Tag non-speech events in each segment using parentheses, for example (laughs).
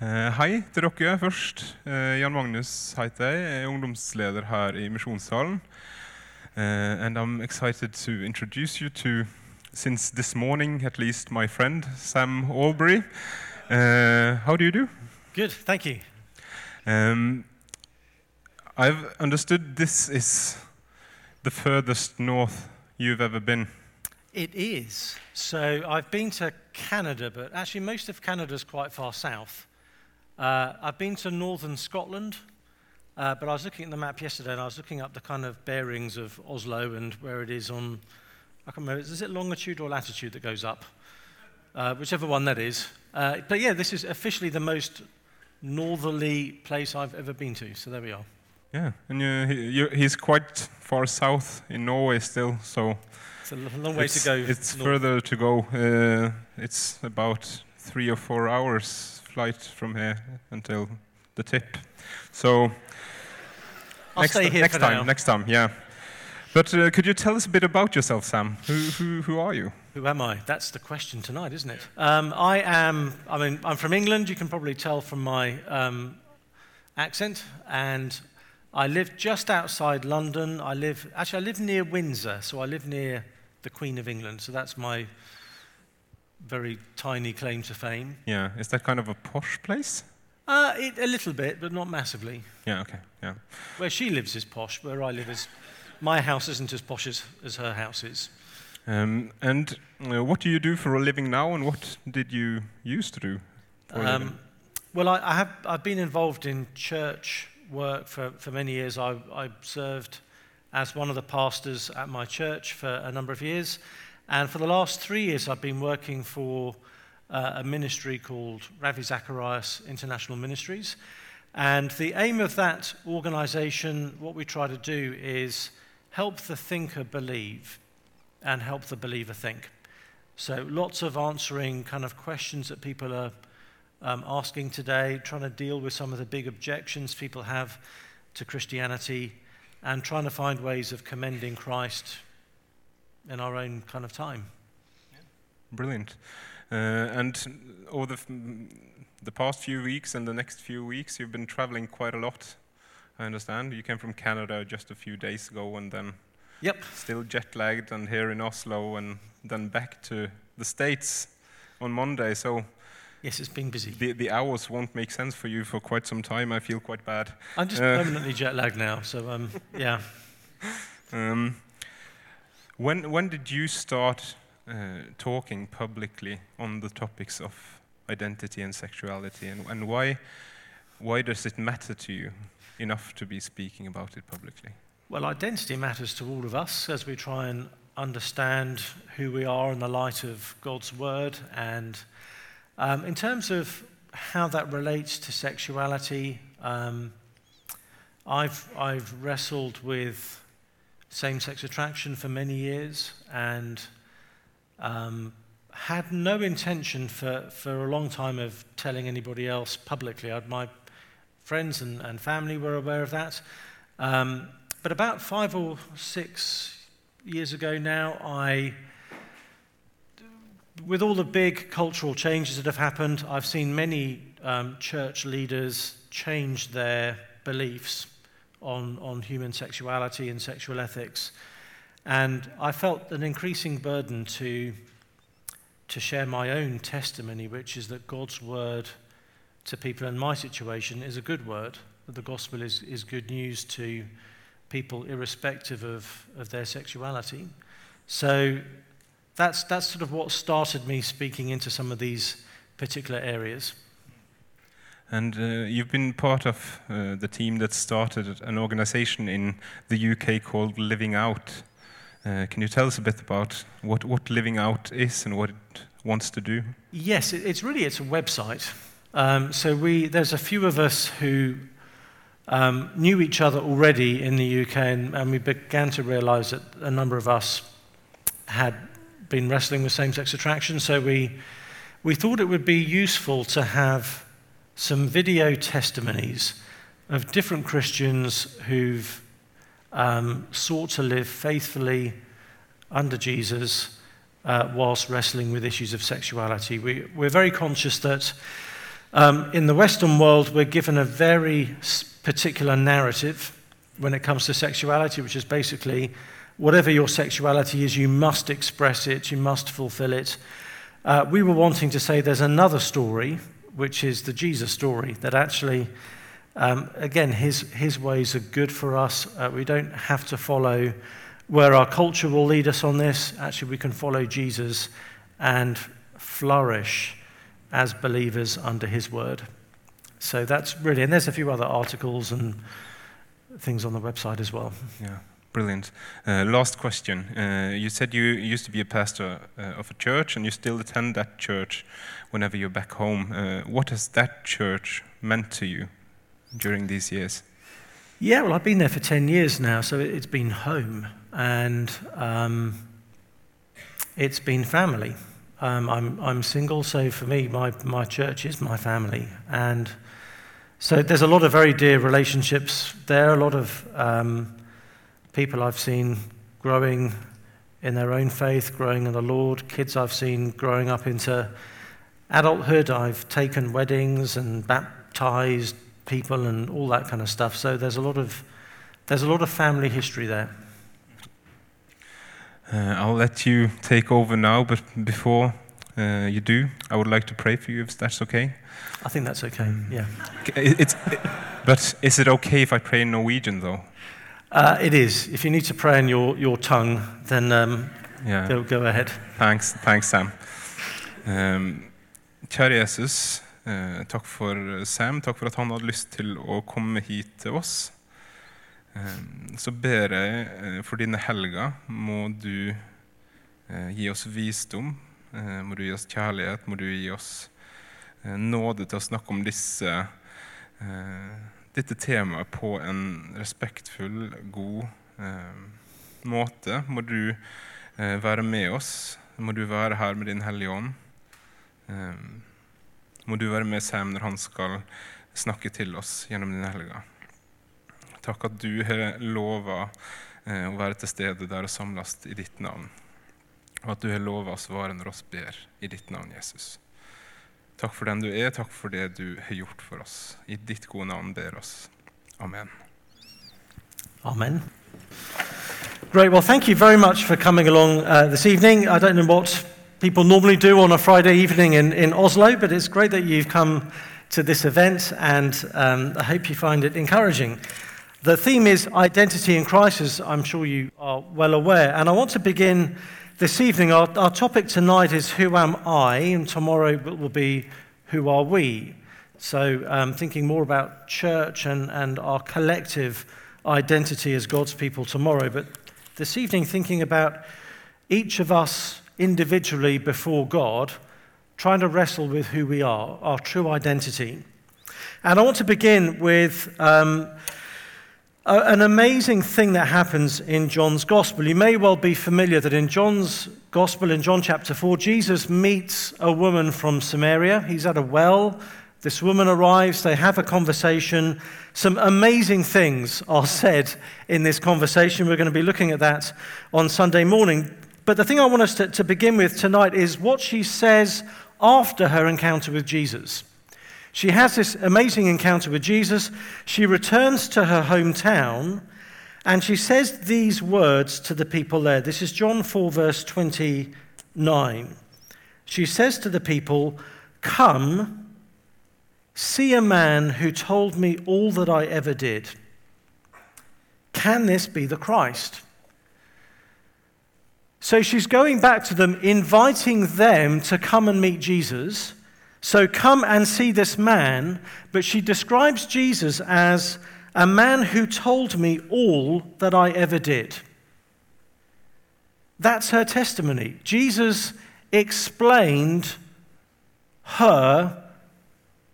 Eh, hei til dere først. Eh, Jan Magnus heter jeg. Jeg er ungdomsleder her i Misjonssalen. Eh, and I'm excited to introduce you to, since this morning at least, my friend Sam Allberry. Uh, how do you do? Good, thank you. Um, I've understood this is the furthest north you've ever been. It is. So I've been to Canada, but actually, most of Canada's quite far south. Uh, I've been to northern Scotland, uh, but I was looking at the map yesterday and I was looking up the kind of bearings of Oslo and where it is on, I can't remember, is it longitude or latitude that goes up? Uh, whichever one that is. Uh, but yeah, this is officially the most northerly place I've ever been to, so there we are. Yeah, and you, you, he's quite far south in Norway still, so It's a long way to go. It's north. further to go. Uh, it's about three or four hours flight from here until the tip. So I'll next, stay here next time, now. next time, yeah. But uh, could you tell us a bit about yourself, Sam? Who, who, who are you? Who am I? That's the question tonight, isn't it? Um, I am, I mean, I'm from England, you can probably tell from my um, accent, and I live just outside London. I live, actually, I live near Windsor, so I live near the Queen of England, so that's my very tiny claim to fame. Yeah, is that kind of a posh place? Uh, it, a little bit, but not massively. Yeah, okay, yeah. Where she lives is posh, where I live is, my house isn't as posh as, as her house is. Um, and uh, what do you do for a living now, and what did you used to do for a living? Um, well, I, I have, I've been involved in church work for, for many years. I, I served as one of the pastors at my church for a number of years. And for the last three years, I've been working for uh, a ministry called Ravi Zacharias International Ministries. And the aim of that organization, what we try to do is help the thinker believe and help the believer think. So lots of answering kind of questions that people are um, asking today, trying to deal with some of the big objections people have to Christianity, and trying to find ways of commending Christ in our own kind of time. Brilliant. Uh, and over the, the past few weeks and the next few weeks, you've been traveling quite a lot. I understand. You came from Canada just a few days ago and then Yep. still jet lagged and here in Oslo and then back to the States on Monday. So Yes, it's been busy. the, the hours won't make sense for you for quite some time. I feel quite bad. I'm just Uh, permanently jet lagged now, so um, yeah. (laughs) Um, when, when did you start uh, talking publicly on the topics of identity and sexuality, and, and why, why does it matter to you enough to be speaking about it publicly? Well, identity matters to all of us as we try and understand who we are in the light of God's word. And um, in terms of how that relates to sexuality, um, I've, I've wrestled with same sex attraction for many years and um, had no intention for, for a long time of telling anybody else publicly. I'd, my friends and, and family were aware of that. Um, but about five or six years ago now, I, with all the big cultural changes that have happened, I've seen many um, church leaders change their beliefs on, on human sexuality and sexual ethics. And I felt an increasing burden to, to share my own testimony, which is that God's word to people in my situation is a good word, that the gospel is, is good news to people irrespective of, of their sexuality. So that's, that's sort of what started me speaking into some of these particular areas. And uh, you've been part of uh, the team that started an organization in the UK called Living Out. Uh, can you tell us a bit about what, what Living Out is and what it wants to do? Yes, it's really it's a website. Um, so we there's a few of us who um, knew each other already in the UK, and, and we began to realise that a number of us had been wrestling with same-sex attraction. So we we thought it would be useful to have some video testimonies of different Christians who've um, sought to live faithfully under Jesus uh, whilst wrestling with issues of sexuality. We, we're very conscious that Um, in the Western world, we're given a very particular narrative when it comes to sexuality, which is basically whatever your sexuality is, you must express it, you must fulfill it. Uh, we were wanting to say there's another story, which is the Jesus story, that actually, um, again, his, his ways are good for us. Uh, we don't have to follow where our culture will lead us on this. Actually, we can follow Jesus and flourish as believers under his word. So that's really, and there's a few other articles and things on the website as well. Yeah, brilliant. Uh, last question. Uh, you said you used to be a pastor uh, of a church and you still attend that church whenever you're back home. Uh, what has that church meant to you during these years? Yeah, well, I've been there for 10 years now, so it's been home and um, it's been family. Um, I'm, I'm single, so for me, my, my church is my family. And so there's a lot of very dear relationships there, a lot of um, people I've seen growing in their own faith, growing in the Lord, kids I've seen growing up into adulthood. I've taken weddings and baptized people and all that kind of stuff. So there's a lot of, there's a lot of family history there. Uh, I'll let you take over now, but before uh, you do, I would like to pray for you if that's okay. I think that's okay, mm. yeah. It's, it, but is it okay if I pray in Norwegian, though? Uh, it is. If you need to pray in your, your tongue, then um, yeah. go, go ahead. Thanks, thanks Sam. Um, kjære Jesus, uh, takk for Sam. Takk for at han hadde lyst til å komme hit til oss. Um, så ber jeg uh, for dine helger. må du gi oss visdom. må du gi oss kjærlighet. Må du gi oss Eh, nåde til å snakke om disse, eh, dette temaet på en respektfull, god eh, måte. Må du være med oss. Må du være her med Din Hellige Ånd. Må du være med Sam når han skal snakke til oss gjennom Din helga. Takk at du har lova å være til stede der og samles i ditt navn. Og at du har lova å svare når oss ber i ditt navn, Jesus. Takk for den du er, takk for det du har gjort for oss. I ditt gode navn ber oss. Amen. Amen. Great. Well, thank you very much for coming along uh, this evening. I don't know what people normally do on a Friday evening in, in Oslo, but it's great that you've come to this event, and um, I hope you find it encouraging. The theme is identity in crisis, I'm sure you are well aware, and I want to begin this evening, our, our topic tonight is Who Am I? And tomorrow will be Who Are We? So, um, thinking more about church and, and our collective identity as God's people tomorrow. But this evening, thinking about each of us individually before God, trying to wrestle with who we are, our true identity. And I want to begin with. Um, an amazing thing that happens in John's gospel. You may well be familiar that in John's gospel, in John chapter 4, Jesus meets a woman from Samaria. He's at a well. This woman arrives, they have a conversation. Some amazing things are said in this conversation. We're going to be looking at that on Sunday morning. But the thing I want us to, to begin with tonight is what she says after her encounter with Jesus. She has this amazing encounter with Jesus. She returns to her hometown and she says these words to the people there. This is John 4, verse 29. She says to the people, Come, see a man who told me all that I ever did. Can this be the Christ? So she's going back to them, inviting them to come and meet Jesus. So come and see this man. But she describes Jesus as a man who told me all that I ever did. That's her testimony. Jesus explained her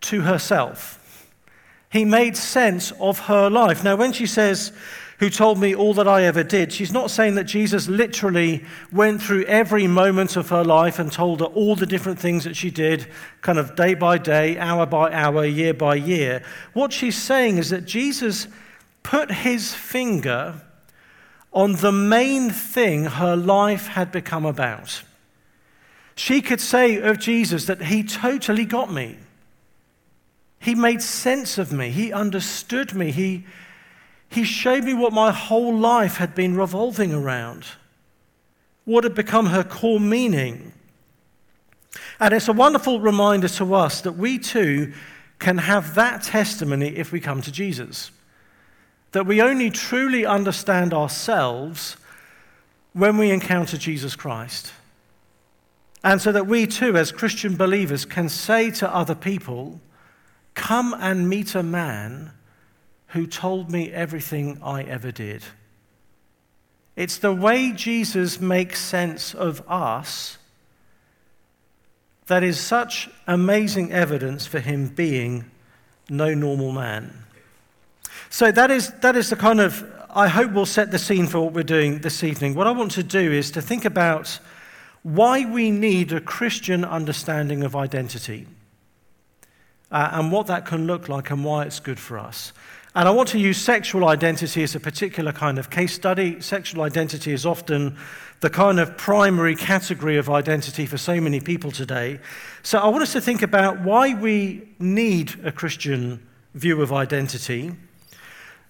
to herself. He made sense of her life. Now, when she says, who told me all that I ever did. She's not saying that Jesus literally went through every moment of her life and told her all the different things that she did, kind of day by day, hour by hour, year by year. What she's saying is that Jesus put his finger on the main thing her life had become about. She could say of Jesus that he totally got me. He made sense of me. He understood me. He, he showed me what my whole life had been revolving around, what had become her core meaning. And it's a wonderful reminder to us that we too can have that testimony if we come to Jesus. That we only truly understand ourselves when we encounter Jesus Christ. And so that we too, as Christian believers, can say to other people, Come and meet a man who told me everything I ever did. It's the way Jesus makes sense of us that is such amazing evidence for him being no normal man. So that is, that is the kind of, I hope we'll set the scene for what we're doing this evening. What I want to do is to think about why we need a Christian understanding of identity uh, and what that can look like and why it's good for us. And I want to use sexual identity as a particular kind of case study. Sexual identity is often the kind of primary category of identity for so many people today. So I want us to think about why we need a Christian view of identity,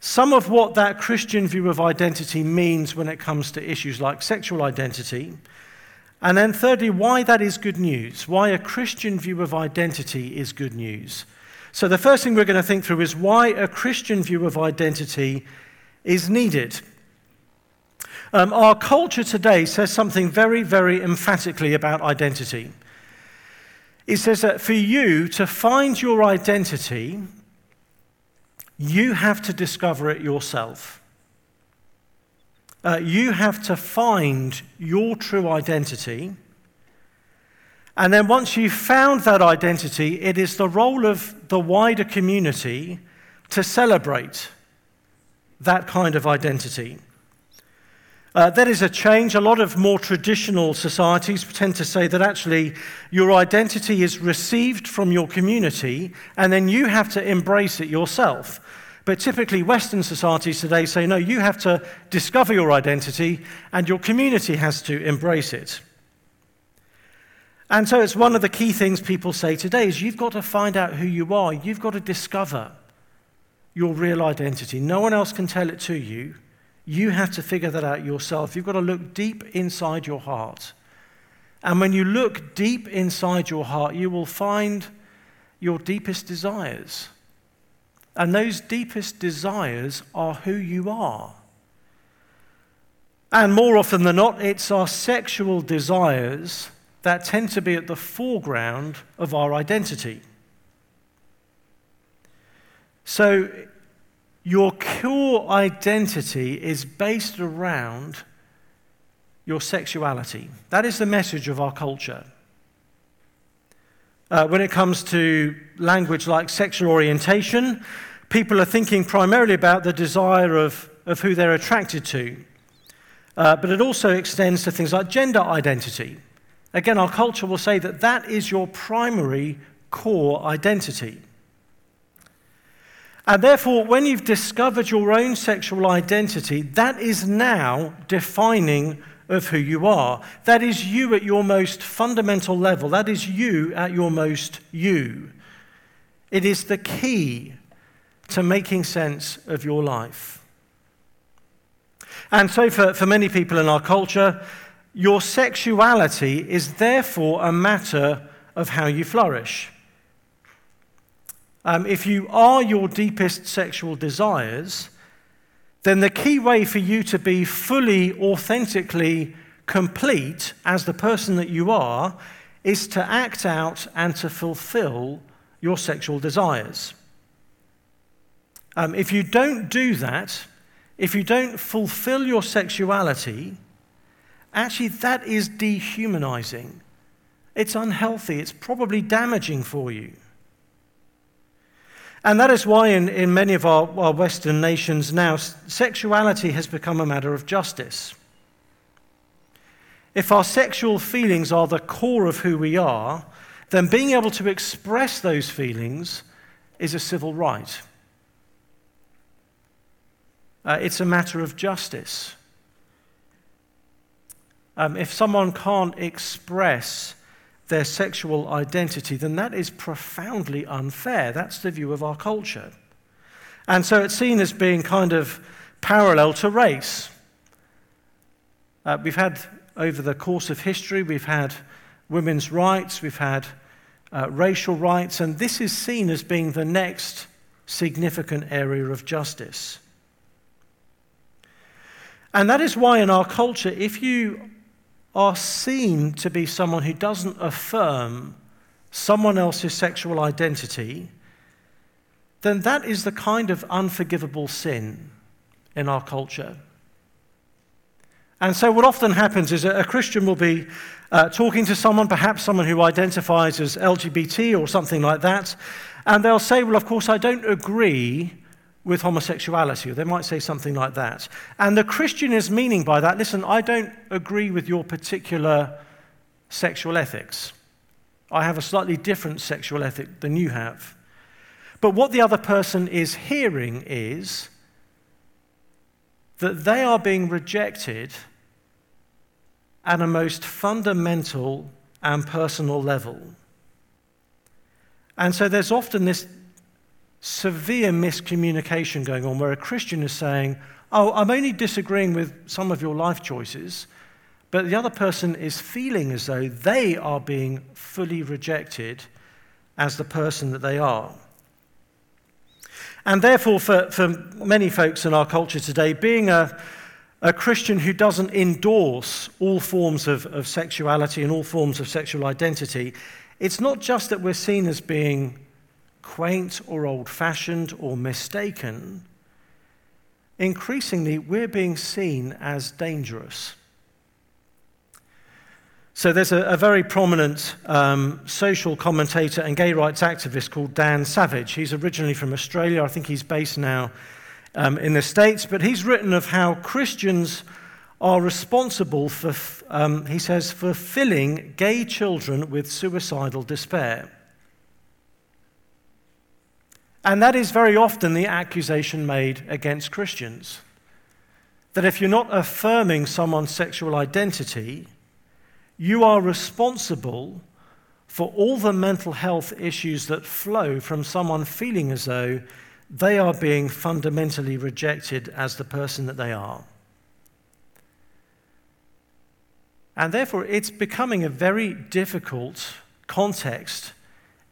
some of what that Christian view of identity means when it comes to issues like sexual identity, and then thirdly, why that is good news, why a Christian view of identity is good news. So the first thing we're going to think through is why a Christian view of identity is needed. Um, our culture today says something very, very emphatically about identity. It says that for you to find your identity, you have to discover it yourself. Uh, you have to find your true identity. And then once you've found that identity, it is the role of the wider community to celebrate that kind of identity. Uh, that is a change. A lot of more traditional societies tend to say that actually your identity is received from your community and then you have to embrace it yourself. But typically, Western societies today say, no, you have to discover your identity and your community has to embrace it. And so it's one of the key things people say today is you've got to find out who you are. You've got to discover your real identity. No one else can tell it to you. You have to figure that out yourself. You've got to look deep inside your heart. And when you look deep inside your heart, you will find your deepest desires. And those deepest desires are who you are. And more often than not, it's our sexual desires that tend to be at the foreground of our identity. So, your core identity is based around your sexuality. That is the message of our culture. Uh, when it comes to language like sexual orientation, people are thinking primarily about the desire of, of who they're attracted to. Uh, but it also extends to things like gender identity. Again, our culture will say that that is your primary core identity. And therefore, when you've discovered your own sexual identity, that is now defining of who you are. That is you at your most fundamental level. That is you at your most you. It is the key to making sense of your life. And so, for, for many people in our culture, your sexuality is therefore a matter of how you flourish. Um, if you are your deepest sexual desires, then the key way for you to be fully, authentically complete as the person that you are is to act out and to fulfill your sexual desires. Um, if you don't do that, if you don't fulfill your sexuality, actually that is dehumanizing. It's unhealthy. It's probably damaging for you. And that is why, in, in many of our, our Western nations now, sexuality has become a matter of justice. If our sexual feelings are the core of who we are, then being able to express those feelings is a civil right. Uh, it's a matter of justice. Um, if someone can't express their sexual identity, then that is profoundly unfair. That's the view of our culture. And so it's seen as being kind of parallel to race. Uh, we've had, over the course of history, we've had women's rights, we've had uh, racial rights, and this is seen as being the next significant area of justice. And that is why, in our culture, if you are seen to be someone who doesn't affirm someone else's sexual identity, then that is the kind of unforgivable sin in our culture. And so, what often happens is that a Christian will be uh, talking to someone, perhaps someone who identifies as LGBT or something like that, and they'll say, Well, of course, I don't agree with homosexuality, or they might say something like that. And the Christian is meaning by that, listen, I don't agree with your particular sexual ethics. I have a slightly different sexual ethic than you have. But what the other person is hearing is that they are being rejected at a most fundamental and personal level. And so there's often this severe miscommunication going on where a Christian is saying, Oh, I'm only disagreeing with some of your life choices, but the other person is feeling as though they are being fully rejected as the person that they are. And therefore, for, for many folks in our culture today, being a, a Christian who doesn't endorse all forms of, of sexuality and all forms of sexual identity, it's not just that we're seen as being quaint or old fashioned or mistaken, increasingly we're being seen as dangerous. So there's a, a very prominent um, social commentator and gay rights activist called Dan Savage. He's originally from Australia. I think he's based now um, in the States. But he's written of how Christians are responsible for, um, he says, for filling gay children with suicidal despair. And that is very often the accusation made against Christians. That if you're not affirming someone's sexual identity, you are responsible for all the mental health issues that flow from someone feeling as though they are being fundamentally rejected as the person that they are. And therefore, it's becoming a very difficult context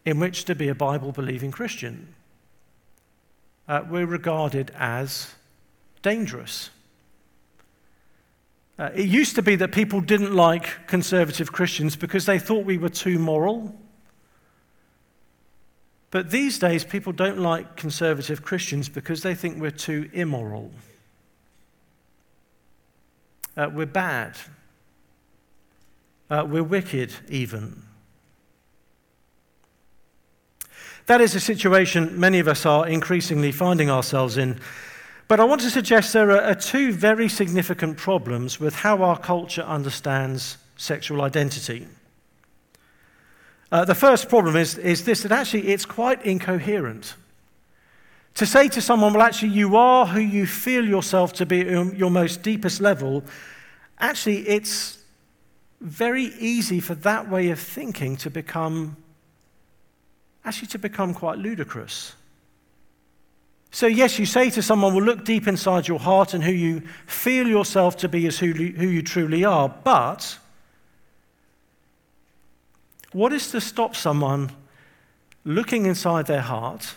in which to be a Bible believing Christian uh, were regarded as dangerous. Uh, it used to be that people didn't like conservative Christians because they thought we were too moral. But these days, people don't like conservative Christians because they think we're too immoral. Uh, we're bad. Uh, we're wicked, even. That is a situation many of us are increasingly finding ourselves in. But I want to suggest there are two very significant problems with how our culture understands sexual identity. Uh, the first problem is, is this that actually it's quite incoherent. To say to someone, well, actually, you are who you feel yourself to be at your most deepest level, actually, it's very easy for that way of thinking to become actually to become quite ludicrous. So, yes, you say to someone, well, look deep inside your heart and who you feel yourself to be is who, who you truly are, but what is to stop someone looking inside their heart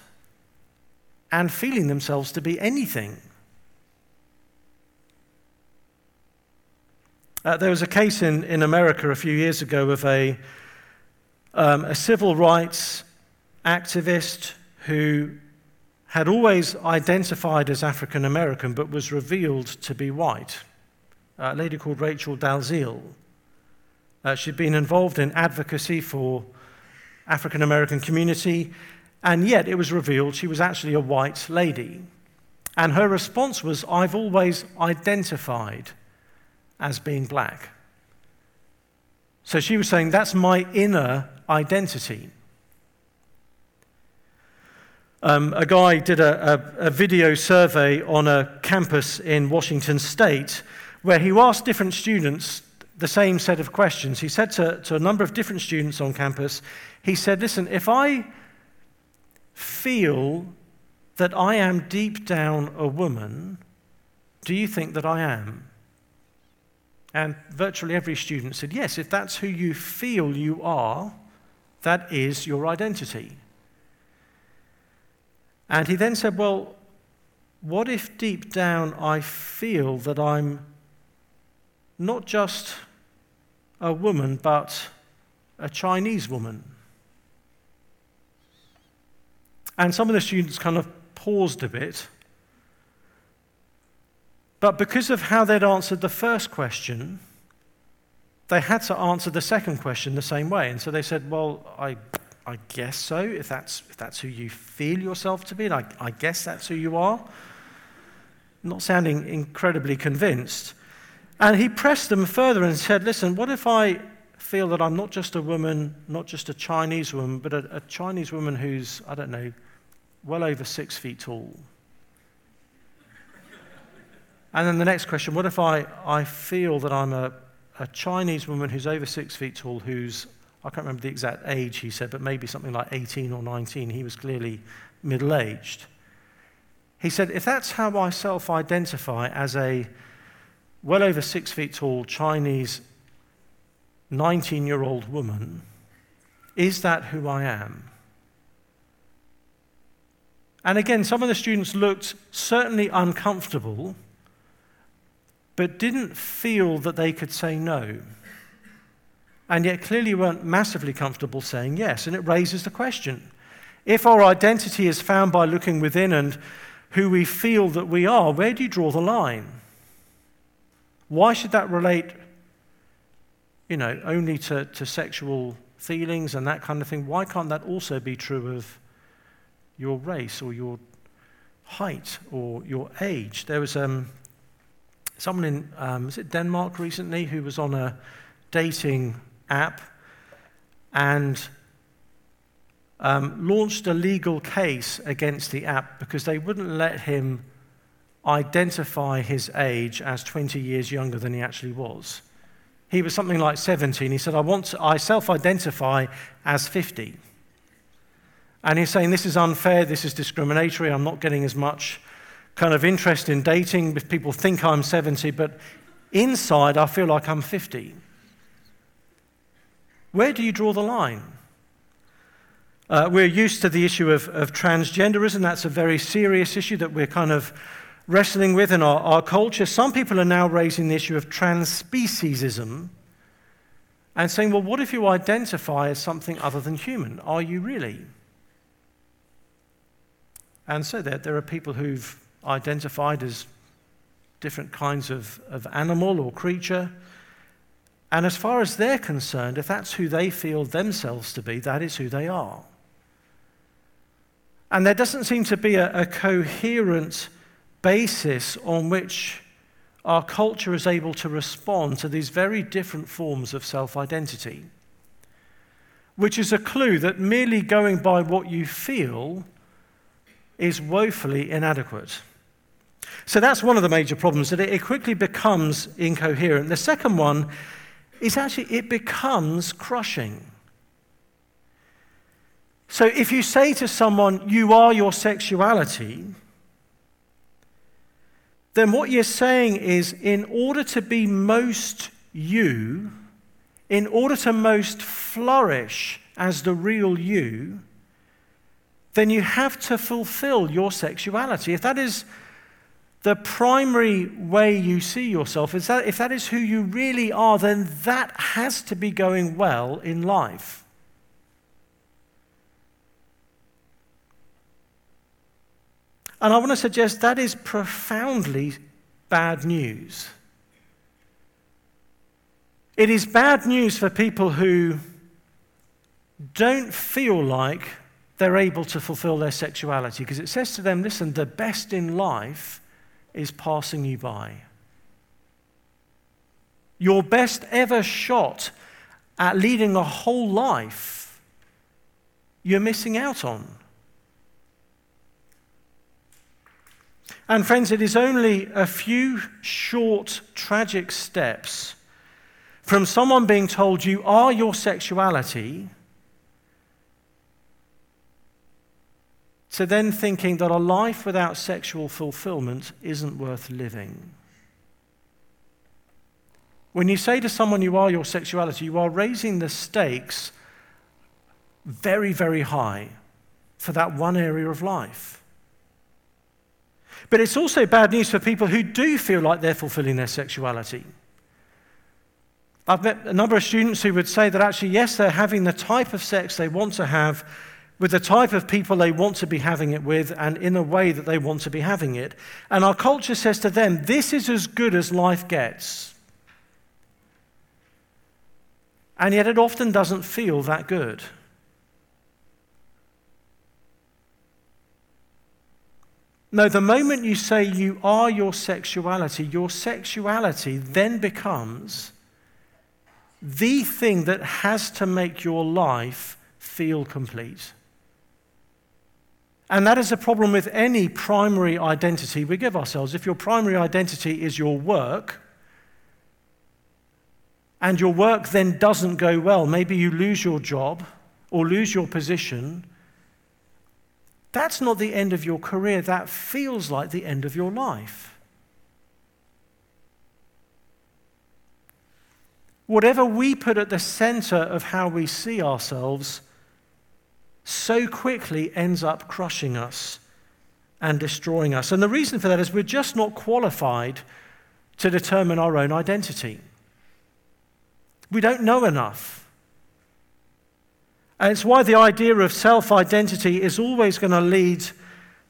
and feeling themselves to be anything? Uh, there was a case in, in America a few years ago of a, um, a civil rights activist who had always identified as African American but was revealed to be white, a lady called Rachel Dolezal. Uh, she'd been involved in advocacy for African American community, and yet it was revealed she was actually a white lady. And her response was, I've always identified as being black. So she was saying, That's my inner identity. Um, a guy did a, a, a, video survey on a campus in Washington state where he asked different students the same set of questions. He said to, to a number of different students on campus, he said, Listen, if I feel that I am deep down a woman, do you think that I am? And virtually every student said, Yes, if that's who you feel you are, that is your identity. And he then said, Well, what if deep down I feel that I'm not just a woman, but a Chinese woman? And some of the students kind of paused a bit. But because of how they'd answered the first question, they had to answer the second question the same way. And so they said, Well, I, I guess so, if that's, if that's who you feel yourself to be, and I, I guess that's who you are. Not sounding incredibly convinced. And he pressed them further and said, Listen, what if I feel that I'm not just a woman, not just a Chinese woman, but a, a Chinese woman who's, I don't know, well over six feet tall? And then the next question what if I, I feel that I'm a, a Chinese woman who's over six feet tall, who's, I can't remember the exact age he said, but maybe something like 18 or 19. He was clearly middle aged. He said, if that's how I self identify as a well over six feet tall Chinese 19 year old woman, is that who I am? And again, some of the students looked certainly uncomfortable but didn't feel that they could say no. And yet clearly weren't massively comfortable saying yes. And it raises the question if our identity is found by looking within and who we feel that we are, where do you draw the line? Why should that relate, you know, only to, to sexual feelings and that kind of thing? Why can't that also be true of your race or your height or your age? There was um, someone in, um, it Denmark recently, who was on a dating app and um, launched a legal case against the app because they wouldn't let him identify his age as 20 years younger than he actually was. He was something like 17. He said, I, want to, I self identify as 50. And he's saying, This is unfair, this is discriminatory, I'm not getting as much kind of interest in dating if people think I'm 70, but inside I feel like I'm 50. Where do you draw the line? Uh, we're used to the issue of, of transgenderism. That's a very serious issue that we're kind of wrestling with in our, our culture. Some people are now raising the issue of transspeciesism and saying, well, what if you identify as something other than human? Are you really? And so there, there are people who've identified as different kinds of, of animal or creature. And as far as they're concerned, if that's who they feel themselves to be, that is who they are. And there doesn't seem to be a, a coherent basis on which our culture is able to respond to these very different forms of self identity, which is a clue that merely going by what you feel is woefully inadequate. So that's one of the major problems, that it quickly becomes incoherent. The second one is actually it becomes crushing. So if you say to someone, you are your sexuality, then what you're saying is, in order to be most you, in order to most flourish as the real you, then you have to fulfill your sexuality. If that is the primary way you see yourself is that if that is who you really are, then that has to be going well in life. And I want to suggest that is profoundly bad news. It is bad news for people who don't feel like they're able to fulfill their sexuality because it says to them, listen, the best in life is passing you by. Your best ever shot at leading a whole life, you're missing out on. And, friends, it is only a few short, tragic steps from someone being told you are your sexuality to then thinking that a life without sexual fulfillment isn't worth living. When you say to someone you are your sexuality, you are raising the stakes very, very high for that one area of life. But it's also bad news for people who do feel like they're fulfilling their sexuality. I've met a number of students who would say that actually, yes, they're having the type of sex they want to have with the type of people they want to be having it with and in a way that they want to be having it. And our culture says to them, this is as good as life gets. And yet it often doesn't feel that good. No, the moment you say you are your sexuality, your sexuality then becomes the thing that has to make your life feel complete. And that is a problem with any primary identity we give ourselves. If your primary identity is your work, and your work then doesn't go well, maybe you lose your job or lose your position, that's not the end of your career. That feels like the end of your life. Whatever we put at the center of how we see ourselves so quickly ends up crushing us and destroying us. And the reason for that is we're just not qualified to determine our own identity. We don't know enough. And it's why the idea of self identity is always going to lead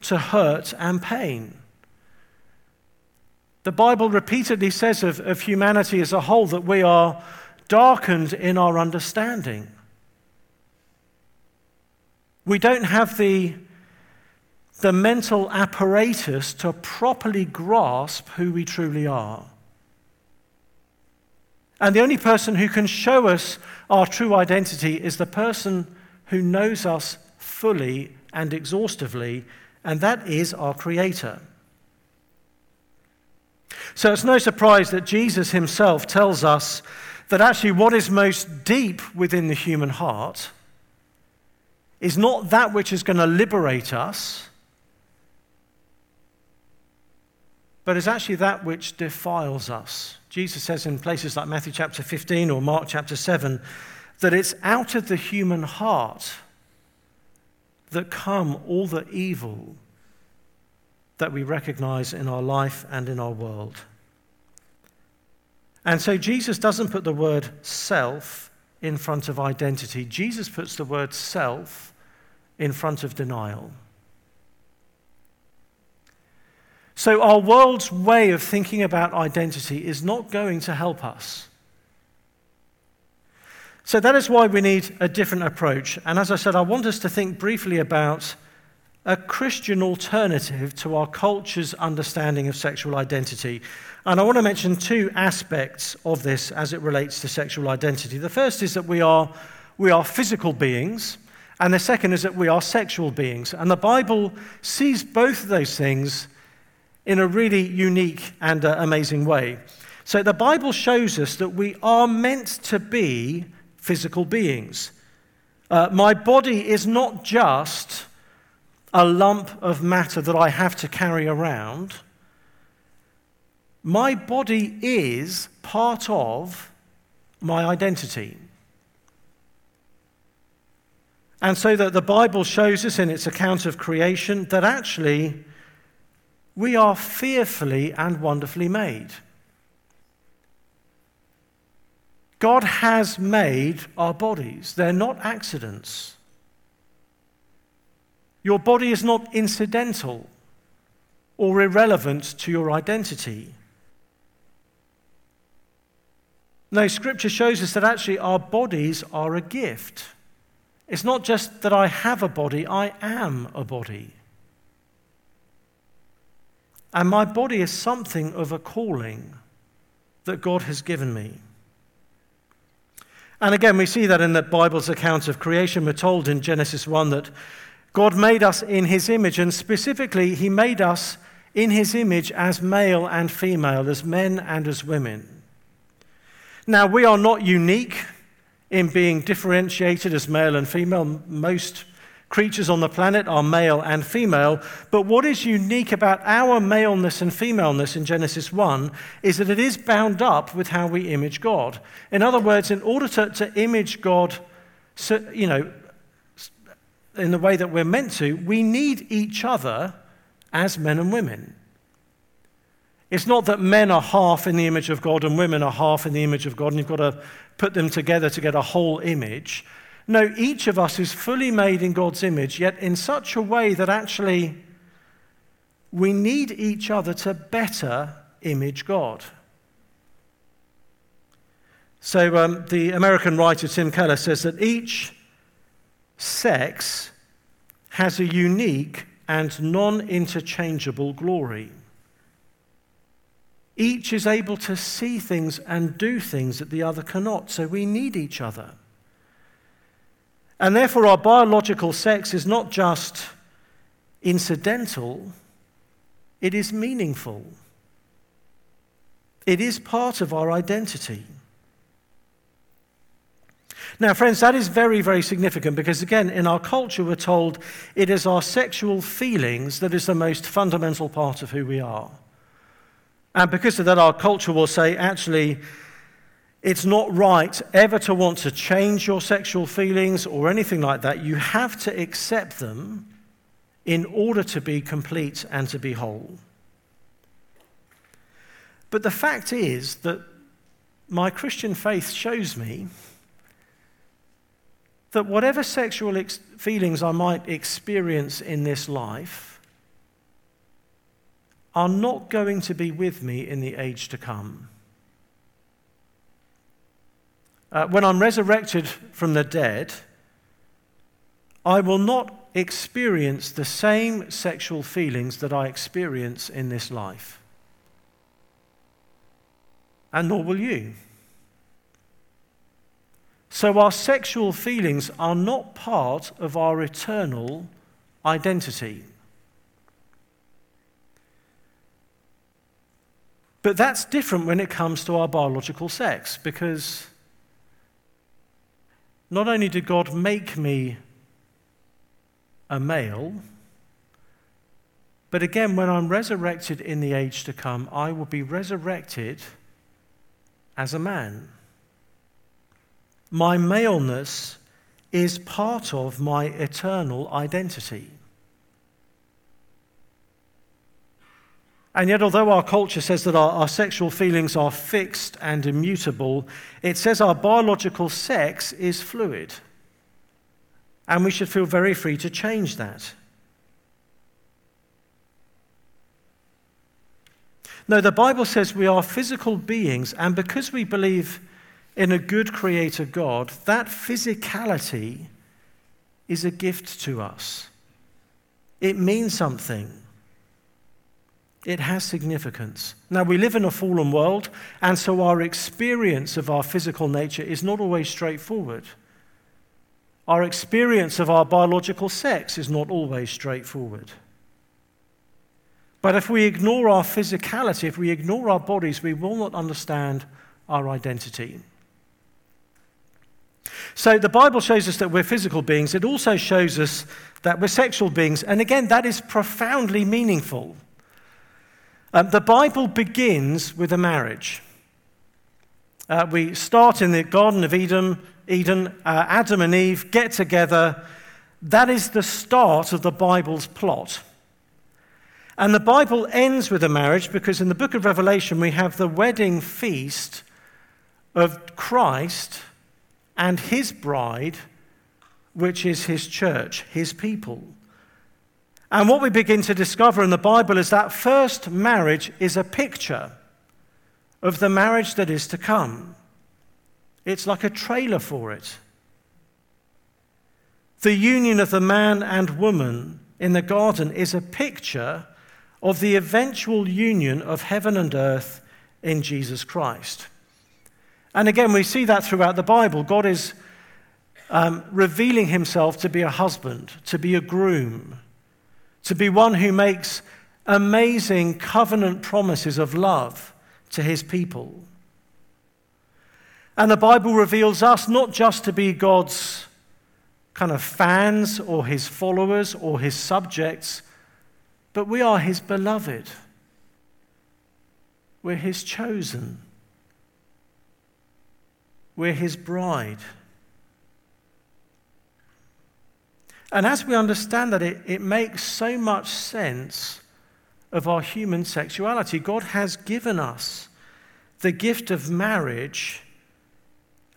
to hurt and pain. The Bible repeatedly says of, of humanity as a whole that we are darkened in our understanding. We don't have the, the mental apparatus to properly grasp who we truly are. And the only person who can show us our true identity is the person who knows us fully and exhaustively, and that is our Creator. So it's no surprise that Jesus himself tells us that actually what is most deep within the human heart is not that which is going to liberate us, but is actually that which defiles us. Jesus says in places like Matthew chapter 15 or Mark chapter 7 that it's out of the human heart that come all the evil that we recognize in our life and in our world. And so Jesus doesn't put the word self in front of identity, Jesus puts the word self in front of denial. So, our world's way of thinking about identity is not going to help us. So, that is why we need a different approach. And as I said, I want us to think briefly about a Christian alternative to our culture's understanding of sexual identity. And I want to mention two aspects of this as it relates to sexual identity. The first is that we are, we are physical beings, and the second is that we are sexual beings. And the Bible sees both of those things in a really unique and uh, amazing way. So the Bible shows us that we are meant to be physical beings. Uh, my body is not just a lump of matter that I have to carry around. My body is part of my identity. And so that the Bible shows us in its account of creation that actually we are fearfully and wonderfully made. God has made our bodies, they're not accidents. Your body is not incidental or irrelevant to your identity. No, Scripture shows us that actually our bodies are a gift. It's not just that I have a body, I am a body. And my body is something of a calling that God has given me. And again, we see that in the Bible's account of creation. We're told in Genesis 1 that God made us in his image, and specifically, he made us in his image as male and female, as men and as women. Now, we are not unique in being differentiated as male and female. Most creatures on the planet are male and female. But what is unique about our maleness and femaleness in Genesis 1 is that it is bound up with how we image God. In other words, in order to, to image God, so, you know, in the way that we're meant to, we need each other as men and women. It's not that men are half in the image of God and women are half in the image of God, and you've got to put them together to get a whole image. No, each of us is fully made in God's image, yet in such a way that actually we need each other to better image God. So um, the American writer Tim Keller says that each sex has a unique and non interchangeable glory. Each is able to see things and do things that the other cannot, so we need each other. And therefore, our biological sex is not just incidental, it is meaningful. It is part of our identity. Now, friends, that is very, very significant because, again, in our culture, we're told it is our sexual feelings that is the most fundamental part of who we are. And because of that, our culture will say, actually, it's not right ever to want to change your sexual feelings or anything like that. You have to accept them in order to be complete and to be whole. But the fact is that my Christian faith shows me that whatever sexual ex- feelings I might experience in this life are not going to be with me in the age to come. Uh, when I'm resurrected from the dead, I will not experience the same sexual feelings that I experience in this life. And nor will you. So, our sexual feelings are not part of our eternal identity. But that's different when it comes to our biological sex because not only did God make me a male, but again, when I'm resurrected in the age to come, I will be resurrected as a man. My maleness is part of my eternal identity. And yet, although our culture says that our, our, sexual feelings are fixed and immutable, it says our biological sex is fluid. And we should feel very free to change that. No, the Bible says we are physical beings, and because we believe in a good creator God, that physicality is a gift to us. It means something. It has significance. Now, we live in a fallen world, and so our experience of our physical nature is not always straightforward. Our experience of our biological sex is not always straightforward. But if we ignore our physicality, if we ignore our bodies, we will not understand our identity. So the Bible shows us that we're physical beings. It also shows us that we're sexual beings. And again, that is profoundly meaningful. Um, the Bible begins with a marriage. Uh, we start in the Garden of Eden. Eden, uh, Adam and Eve get together. That is the start of the Bible's plot. And the Bible ends with a marriage because in the book of Revelation we have the wedding feast of Christ and his bride, which is his church, his people. And what we begin to discover in the Bible is that first marriage is a picture of the marriage that is to come. It's like a trailer for it. The union of the man and woman in the garden is a picture of the eventual union of heaven and earth in Jesus Christ. And again, we see that throughout the Bible. God is um, revealing himself to be a husband, to be a groom, to be one who makes amazing covenant promises of love to his people. And the Bible reveals us not just to be God's kind of fans or his followers or his subjects, but we are his beloved. We're his chosen. We're his bride. And as we understand that, it, it makes so much sense of our human sexuality. God has given us the gift of marriage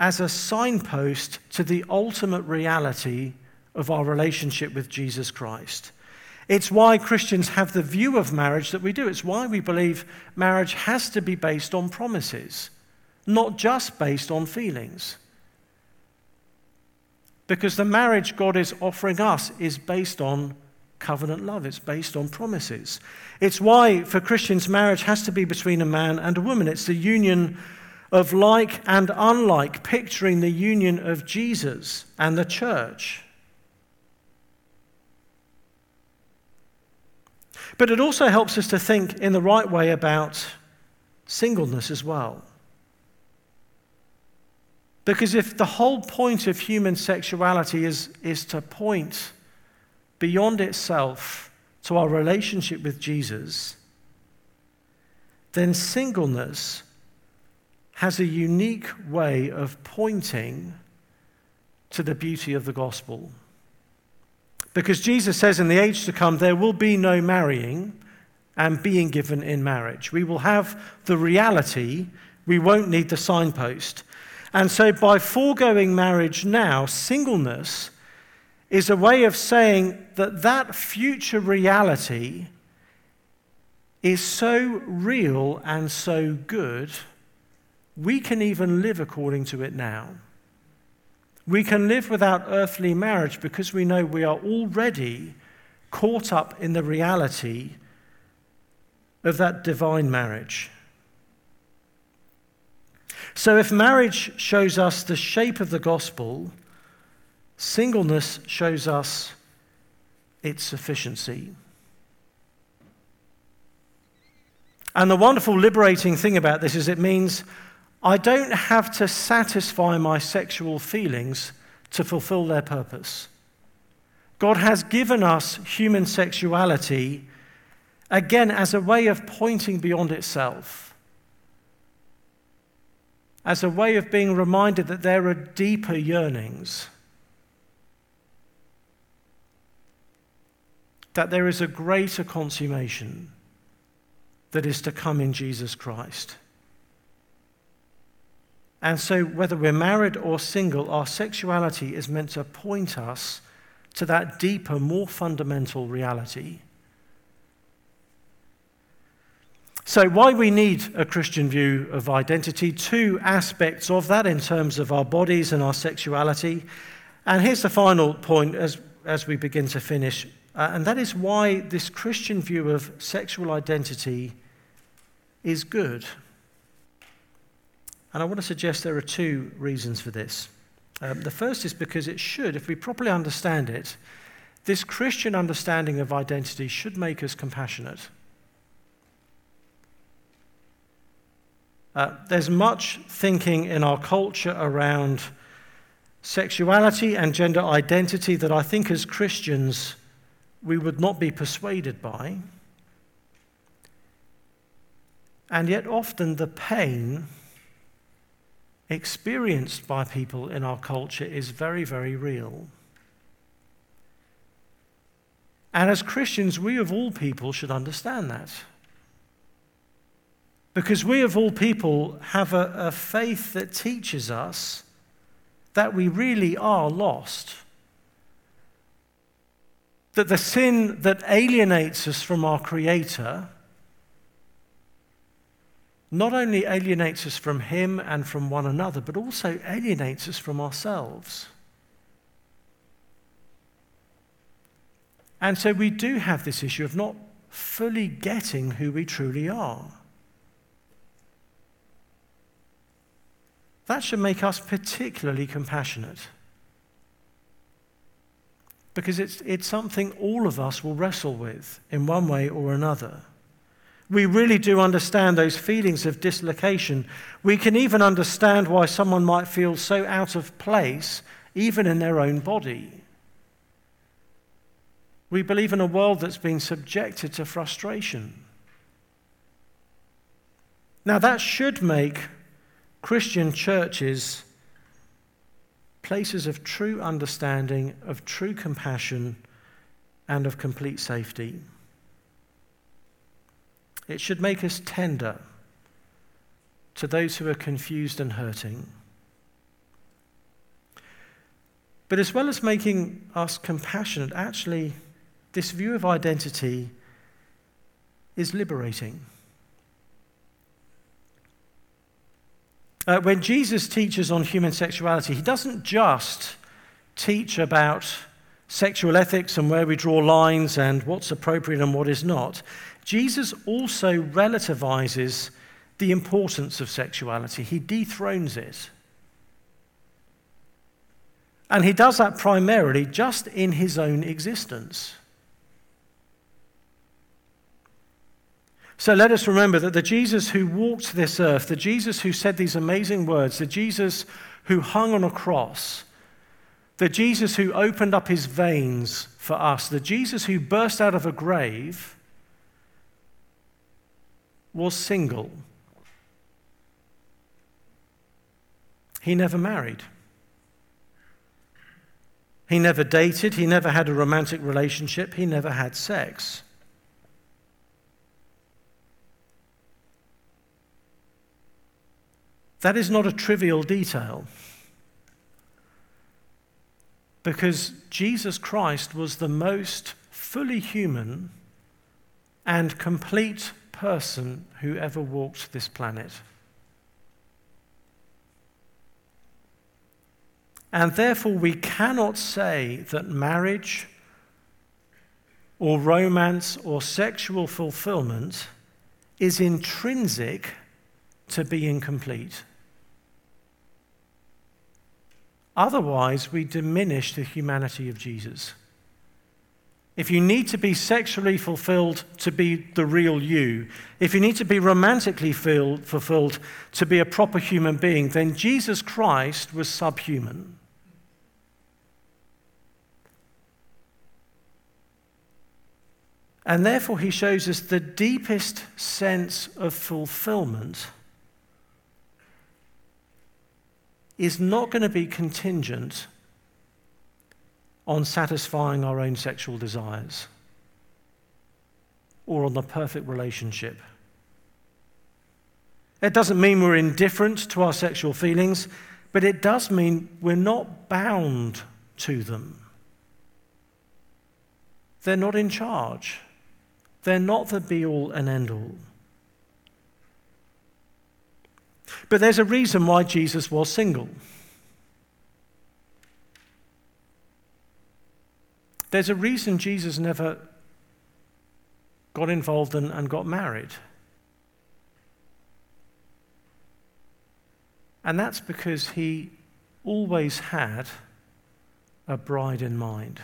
as a signpost to the ultimate reality of our relationship with Jesus Christ. It's why Christians have the view of marriage that we do. It's why we believe marriage has to be based on promises, not just based on feelings. Because the marriage God is offering us is based on covenant love, it's based on promises. It's why, for Christians, marriage has to be between a man and a woman. It's the union of like and unlike, picturing the union of Jesus and the church. But it also helps us to think in the right way about singleness as well. Because if the whole point of human sexuality is, is to point beyond itself to our relationship with Jesus, then singleness has a unique way of pointing to the beauty of the gospel. Because Jesus says in the age to come, there will be no marrying and being given in marriage. We will have the reality, we won't need the signpost. And so, by foregoing marriage now, singleness is a way of saying that that future reality is so real and so good we can even live according to it now. We can live without earthly marriage because we know we are already caught up in the reality of that divine marriage. So, if marriage shows us the shape of the gospel, singleness shows us its sufficiency. And the wonderful, liberating thing about this is it means I don't have to satisfy my sexual feelings to fulfill their purpose. God has given us human sexuality, again, as a way of pointing beyond itself, as a way of being reminded that there are deeper yearnings, that there is a greater consummation that is to come in Jesus Christ. And so, whether we're married or single, our sexuality is meant to point us to that deeper, more fundamental reality. So, why we need a Christian view of identity, two aspects of that in terms of our bodies and our sexuality. And here's the final point as, as we begin to finish, uh, and that is why this Christian view of sexual identity is good. And I want to suggest there are two reasons for this. Um, the first is because it should, if we properly understand it, this Christian understanding of identity should make us compassionate. Uh, there's much thinking in our culture around sexuality and gender identity that I think as Christians we would not be persuaded by. And yet, often the pain experienced by people in our culture is very, very real. And as Christians, we of all people should understand that. Because we of all people have a, a faith that teaches us that we really are lost. That the sin that alienates us from our Creator not only alienates us from Him and from one another, but also alienates us from ourselves. And so we do have this issue of not fully getting who we truly are. That should make us particularly compassionate. Because it's, it's something all of us will wrestle with in one way or another. we really do understand those feelings of dislocation. We can even understand why someone might feel so out of place, even in their own body. We believe in a world that's been subjected to frustration. Now, that should make Christian churches places of true understanding, of true compassion, and of complete safety. It should make us tender to those who are confused and hurting. But as well as making us compassionate, actually, this view of identity is liberating. Uh, when Jesus teaches on human sexuality, he doesn't just teach about sexual ethics and where we draw lines and what's appropriate and what is not. Jesus also relativizes the importance of sexuality, he dethrones it. And he does that primarily just in his own existence. So let us remember that the Jesus who walked this earth, the Jesus who said these amazing words, the Jesus who hung on a cross, the Jesus who opened up his veins for us, the Jesus who burst out of a grave, was single. He never married. He never dated. He never had a romantic relationship. He never had sex. That is not a trivial detail. Because Jesus Christ was the most fully human and complete person who ever walked this planet. And therefore, we cannot say that marriage or romance or sexual fulfillment is intrinsic to being complete. Otherwise, we diminish the humanity of Jesus. If you need to be sexually fulfilled to be the real you, if you need to be romantically filled, fulfilled to be a proper human being, then Jesus Christ was subhuman. And therefore, he shows us the deepest sense of fulfillment is not going to be contingent on satisfying our own sexual desires or on the perfect relationship. It doesn't mean we're indifferent to our sexual feelings, but it does mean we're not bound to them. They're not in charge, they're not the be all and end all. But there's a reason why Jesus was single. There's a reason Jesus never got involved and, and got married. And that's because he always had a bride in mind.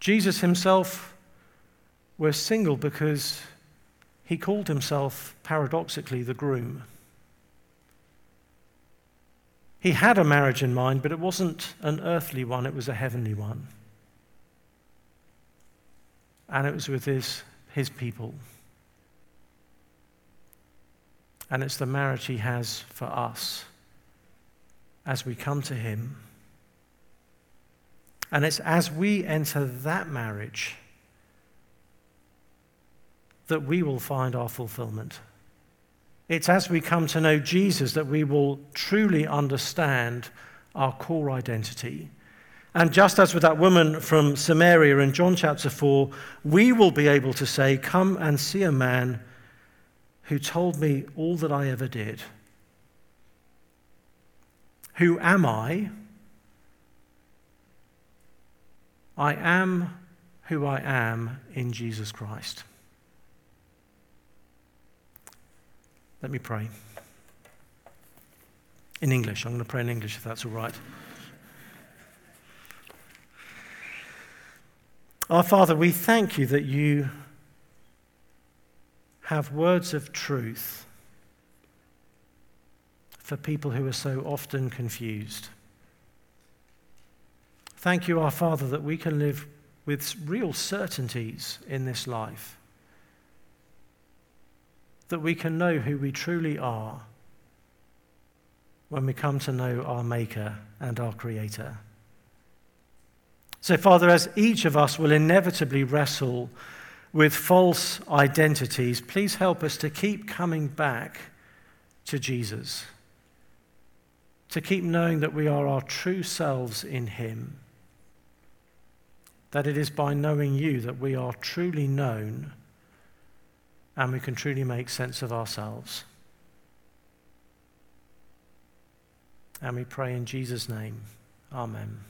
Jesus himself was single because he called himself, paradoxically, the groom. He had a marriage in mind, but it wasn't an earthly one, it was a heavenly one. And it was with his, his people. And it's the marriage he has for us as we come to him. And it's as we enter that marriage that we will find our fulfillment. It's as we come to know Jesus that we will truly understand our core identity. And just as with that woman from Samaria in John chapter 4, we will be able to say, Come and see a man who told me all that I ever did. Who am I? I am who I am in Jesus Christ. Let me pray. In English. I'm going to pray in English if that's all right. Our Father, we thank you that you have words of truth for people who are so often confused. Thank you, our Father, that we can live with real certainties in this life, that we can know who we truly are when we come to know our Maker and our Creator. So, Father, as each of us will inevitably wrestle with false identities, please help us to keep coming back to Jesus, to keep knowing that we are our true selves in Him, that it is by knowing you that we are truly known and we can truly make sense of ourselves. And we pray in Jesus' name. Amen.